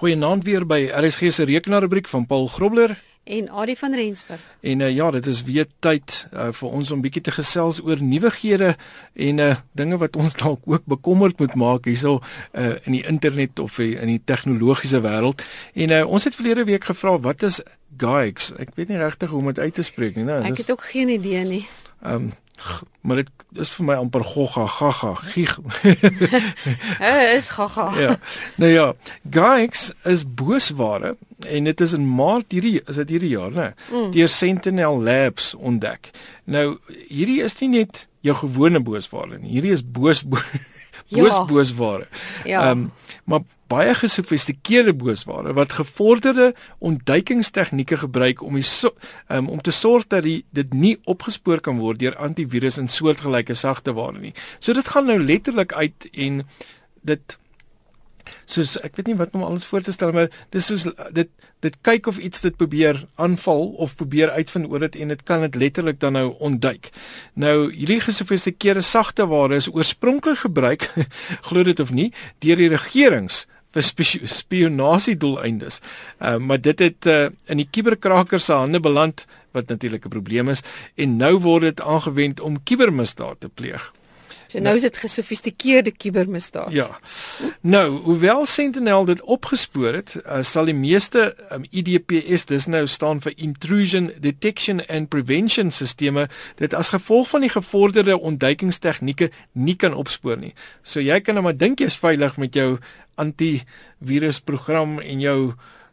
Goeienaand weer by RSG se rekenaarrubriek van Paul Grobler en Adie van Rensburg. En uh, ja, dit is weer tyd uh, vir ons om bietjie te gesels oor nuwighede en uh, dinge wat ons dalk ook bekommerd moet maak hierso uh, in die internet of in die tegnologiese wêreld. En uh, ons het verlede week gevra wat is GAIX? Ek weet nie regtig hoe om dit uit te spreek nie, né? Ek het ook geen idee nie. Ehm um, maar dit is vir my amper gogga gaga gieg. Hy is gaga. ja. Nou ja, GAIX is boosware en dit is in Maart hierdie is dit hierdie jaar, né? Mm. Deur Sentinel Labs ontdek. Nou hierdie is nie net jou gewone boosware nie. Hierdie is boos boos ja. boosware. Ja. Ehm um, maar baie gesofistikeerde boosware wat gevorderde ontduikingstegnieke gebruik om die so, um, om te sorg dat die dit nie opgespoor kan word deur antivirus en soortgelyke sagte ware nie. So dit gaan nou letterlik uit en dit soos ek weet nie wat om alles voor te stel maar dis soos dit dit kyk of iets dit probeer aanval of probeer uitvind oor dit en dit kan dit letterlik dan nou ontduik. Nou hierdie gesofistikeerde sagte ware is oorspronklik gebruik glo dit of nie deur die regerings vir spionasiedoeleindes. Uh, maar dit het uh, in die kuberkrakers se hande beland wat natuurlik 'n probleem is en nou word dit aangewend om kubermisdaad te pleeg. So nou is dit gesofistikeerde kubermisdaad. Ja. Nou, hoewel Sentinel dit opgespoor het, uh, sal die meeste um, IDPS dis nou staan vir Intrusion Detection and Prevention sisteme dit as gevolg van die gevorderde ontduikingstegnieke nie kan opspoor nie. So jy kan nou maar dink jy's veilig met jou antivirusprogram en jou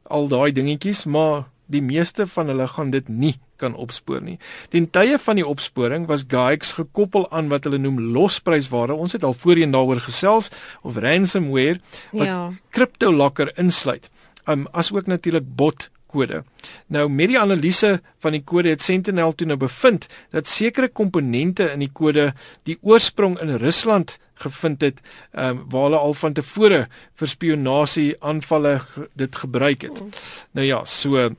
al daai dingetjies, maar die meeste van hulle gaan dit nie kan opspoor nie. Ten tye van die opsporing was GAIX gekoppel aan wat hulle noem losprysware. Ons het al voorheen daaroor gesels of ransomware wat ja. cryptolocker insluit. Um asook natuurlik bot kode. Nou met die analise van die kode het Sentinel toe nou bevind dat sekere komponente in die kode die oorsprong in Rusland gevind het, ehm um, waar hulle al van tevore vir spionasie aanvalle dit gebruik het. Mm. Nou ja, so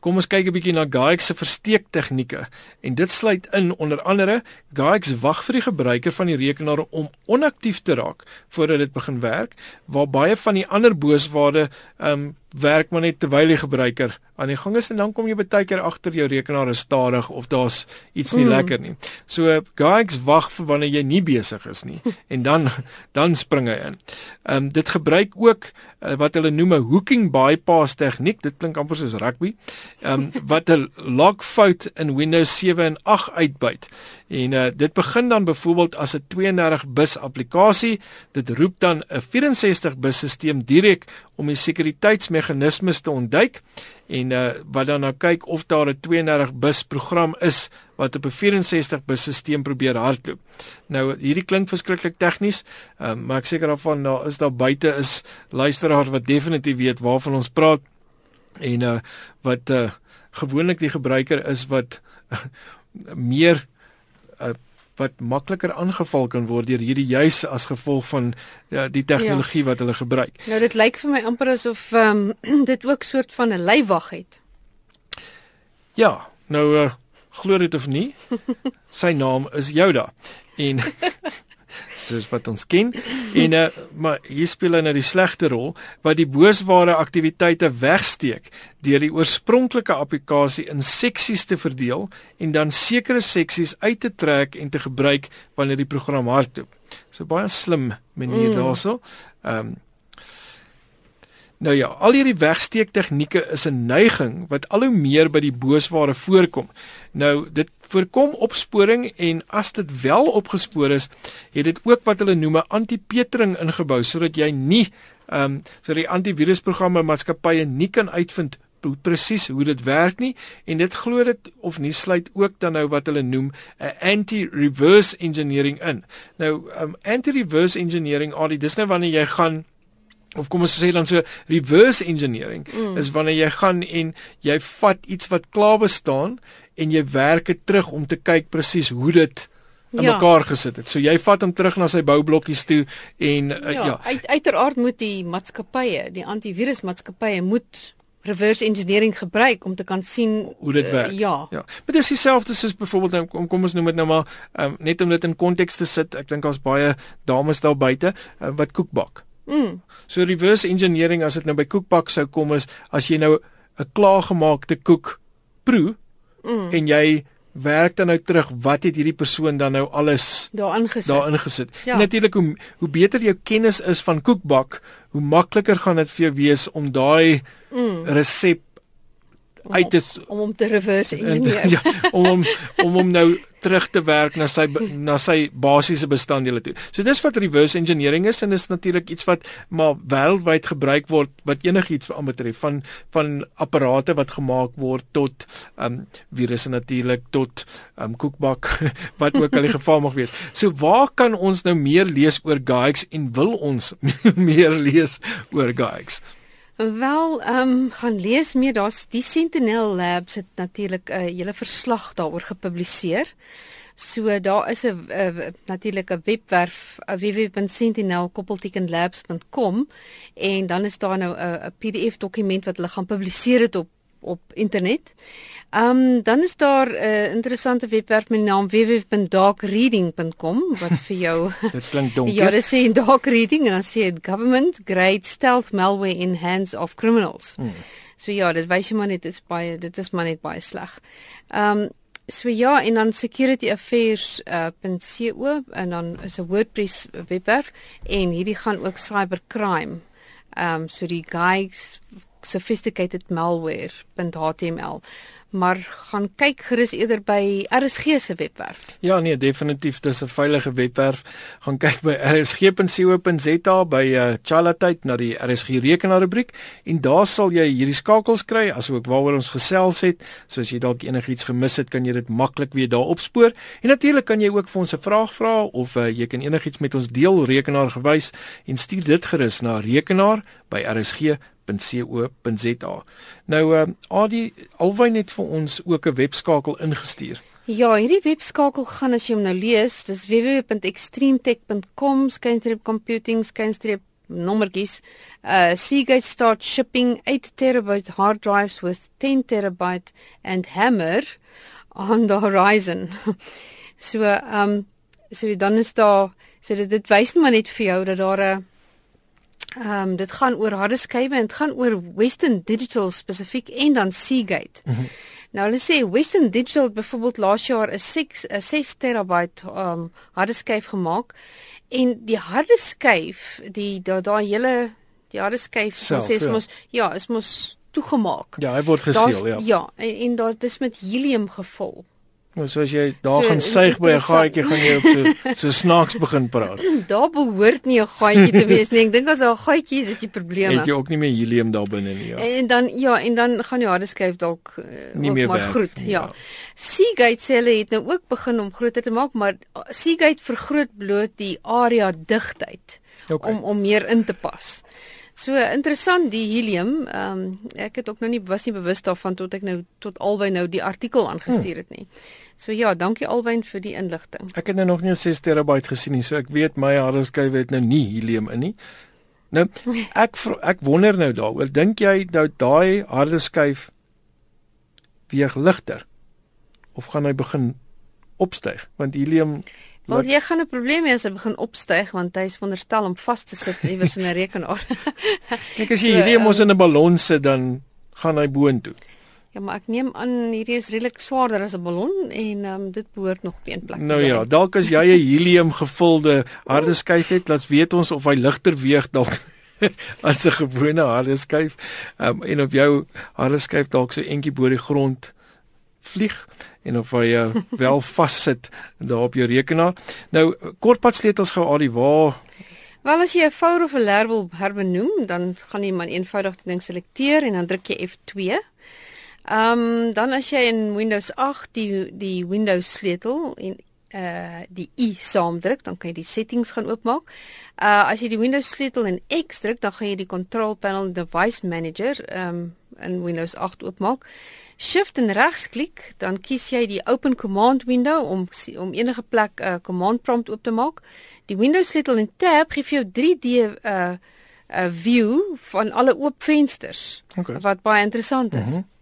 Kom ons kyk 'n bietjie na GAIX se versteek tegnieke en dit sluit in onder andere GAIX wag vir die gebruiker van die rekenaar om onaktief te raak voordat dit begin werk waar baie van die ander booswade ehm um, werk maar net terwyl die gebruiker aan die gang is en dan kom jy baie keer agter jou rekenaar is stadig of daar's iets nie mm. lekker nie. So GAIX wag vir wanneer jy nie besig is nie en dan dan spring hy in. Ehm um, dit gebruik ook uh, wat hulle noem 'n hooking bypass tegniek. Dit klink amper soos rugby. Ehm um, wat 'n logfout in Windows 7 en 8 uitbuit. En uh, dit begin dan byvoorbeeld as 'n 32 bus applikasie. Dit roep dan 'n 64 bus stelsel direk om die sekuriteitsmeganismes te ontduik en uh, wat dan nou kyk of daar 'n 32 bus program is wat op 'n 64 bus stelsel probeer hardloop. Nou hierdie klink verskriklik tegnies, uh, maar ek seker daarvan daar is daar buite is luisteraars wat definitief weet waarvan ons praat en uh, wat uh, gewoonlik die gebruiker is wat meer uh, wat makliker aangeval kan word deur hierdie juis as gevolg van ja, die tegnologie ja. wat hulle gebruik. Nou dit lyk vir my amper asof um, dit ook soort van 'n leiwag het. Ja, nou uh, glo dit of nie, sy naam is Yoda en soos wat ons ken en uh, maar hier speel hy nou die slegte rol wat die boosware aktiwiteite wegsteek deur die oorspronklike applikasie in seksies te verdeel en dan sekere seksies uit te trek en te gebruik wanneer die program hardloop. So baie slim manier mm. daarso. Ehm um, Nou ja, al hierdie wegsteek tegnieke is 'n neiging wat al hoe meer by die boosware voorkom. Nou dit voorkom opsporing en as dit wel opgespoor is, het dit ook wat hulle noem 'n anti-petering ingebou sodat jy nie ehm um, so die antivirusprogramme maatskappye nie kan uitvind presies hoe dit werk nie en dit glo dit of nie sluit ook dan nou wat hulle noem 'n anti-reverse engineering in. Nou um, anti-reverse engineering, al dis nou wanneer jy gaan of kom ons sê dan so reverse engineering mm. is wanneer jy gaan en jy vat iets wat klaar bestaan en jy werk dit terug om te kyk presies hoe dit in ja. mekaar gesit het. So jy vat hom terug na sy boublokkies toe en uh, ja, ja. Uit, uiteraard moet die maatskappye, die antivirusmaatskappye moet reverse engineering gebruik om te kan sien hoe dit werk. Uh, ja. Ja. Maar dis dieselfde soos byvoorbeeld nou kom, kom ons noem dit nou maar um, net om dit in konteks te sit. Ek dink daar's baie dames daar buite uh, wat koek bak Mm. So reverse engineering as dit nou by koekbak sou kom is as jy nou 'n klaargemaakte koek proe Mm. en jy werk dan nou terug wat het hierdie persoon dan nou alles Daar ingesit. daar ingesit. Ja. Natuurlik hoe hoe beter jou kennis is van koekbak, hoe makliker gaan dit vir jou wees om daai Mm. resep uit te s- om hom te reverse en- engineer. ja, om hom om hom nou terug te werk na sy na sy basiese bestanddele toe. So dis wat reverse engineering is en dis natuurlik iets wat maar wêreldwyd gebruik word wat enigiets aanbetref van van apparate wat gemaak word tot um virusse natuurlik tot um koekbak wat ook al die geval mag wees. So waar kan ons nou meer lees oor GAIX en wil ons meer lees oor GAIX? Wel, ehm um, gaan lees meer. Daar's die Sentinel Labs het natuurlik 'n uh, hele verslag daaroor gepubliseer. So daar is 'n uh, natuurlik 'n webwerf uh, www.sentinel-labs.com en dan is daar nou 'n uh, PDF dokument wat hulle gaan publiseer het op op internet. Ehm um, dan is daar 'n uh, interessante webwerf met die naam www.darkreading.com wat vir jou Dit klink donker. Ja, dit sê in dark reading en dan sê dit government grade stealth malware in hands of criminals. Hmm. So ja, dit wys jy maar net dit is baie dit is maar net baie sleg. Ehm um, so ja, en dan securityaffairs.co uh, en dan is 'n WordPress webwerf en hierdie gaan ook cybercrime. Ehm um, so die guys sophisticated malware.html maar gaan kyk gerus eerder by RSG se webwerf. Ja nee, definitief dis 'n veilige webwerf. Gaan kyk by rsg.co.za by uh, Chalatyd na die RSG rekenaar rubriek en daar sal jy hierdie skakels kry asook waaroor ons gesels het. So as jy dalk enigiets gemis het, kan jy dit maklik weer daar opspoor. En natuurlik kan jy ook vir ons 'n vraag vra of uh, jy kan enigiets met ons deel rekenaar gewys en stuur dit gerus na rekenaar by rsg .co.za. Nou uh, Adie alwyn het vir ons ook 'n webskakel ingestuur. Ja, hierdie webskakel gaan as jy hom nou lees, dis www.extremetech.com skynstreep computing skynstreep nommertjies. Uh Seagate start shipping 8 terabyte hard drives with 10 terabyte and hammer on the horizon. so um so dan is daar so dit, wys maar net vir jou dat daar 'n Ehm um, dit gaan oor harde skywe en dit gaan oor Western Digital spesifiek en dan Seagate. Mm -hmm. Nou hulle sê Western Digital het byvoorbeeld laas jaar 'n 6 'n 6 terabyte ehm um, harde skyf gemaak en die harde skyf, die daai daai hele die harde skyf, ons sê is ja. mos ja, is mos toegemaak. Ja, hy word geseël, ja. Ja, en, en daar dis met helium gevul. Nou soos jy daar So, gaan suig by 'n gaatjie gaan jy op so so snaaks begin praat. Daar behoort nie 'n gaatjie te wees nie. Ek dink as daar 'n gaatjie is, het jy probleme. Het jy ook nie meer helium daar binne nie, ja. En dan ja, en dan gaan die harde skyf dalk Nie ook maar groet, nie, ja. ja. Seagate sê hulle het nou ook begin om groter te maak, maar Seagate vergroot bloot die area digtheid Okay. om om meer in te pas. So interessant die helium. Ehm um, ek het ook nou nie was nie bewus daarvan tot ek nou tot albei nou die artikel aangestuur het nie. So ja, dankie albei vir die inligting. Ek het nou nog nie 'n 6 terabyte gesien nie, so ek weet my hardeskyf het nou nie helium in nie. Nou ek ek wonder nou daaroor, dink jy nou daai hardeskyf weeg ligter of gaan hy begin opstyg? Want helium Wel jy gaan 'n probleem hê as hy begin opstyg want hy is veronderstel om vas te sit iewers in 'n rekenaar. Kyk as jy So, helium mos ehm, in 'n ballon sit dan gaan hy boontoe. Ja, maar ek neem aan hierdie is redelik swaarder as 'n ballon en um, dit behoort nog op een plek Nou ja, dalk as jy 'n helium gevulde harde skyf het, laat weet ons of hy ligter weeg dalk as 'n gewone harde skyf. Um, en of jou harde skyf dalk so entjie bo die grond vlieg en of hy uh, wel vassit daar op jou rekenaar. Nou kortpad sleutels gou al die waar Wel as jy 'n fout of 'n leer wil herbenoem, dan gaan jy maar eenvoudig die ding selekteer en dan druk jy F2. Ehm um, dan as jy in Windows 8 die die Windows sleutel en uh die i saamdruk, dan kan jy die settings gaan oopmaak. Uh as jy die Windows sleutel en X druk, dan gaan jy die control panel device manager ehm um, in Windows 8 oopmaak. Shift en regsklik, dan kies jy die open command window om om enige plek 'n uh, command prompt oop te maak. Die Windows sleutel en tab gee vir jou 3D uh 'n view van alle oop vensters Okay. wat baie interessant is. Mm. -hmm.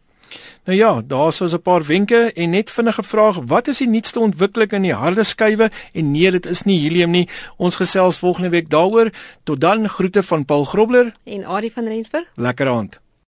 Nou ja, daar's so 'n paar wenke en net vinnige vraag, wat is die nuutste ontwikkeling in die harde skywe? En nee, dit is nie helium nie. Ons gesels volgende week daaroor. Tot dan, groete van Paul Grobler en Adie van Rensburg. Lekker aand.